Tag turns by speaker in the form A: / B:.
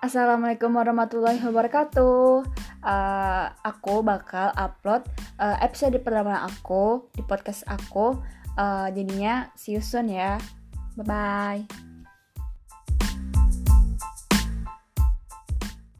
A: Assalamualaikum warahmatullahi wabarakatuh. Uh, aku bakal upload uh, episode pertama aku di podcast aku. Uh, jadinya see you soon ya. Bye bye.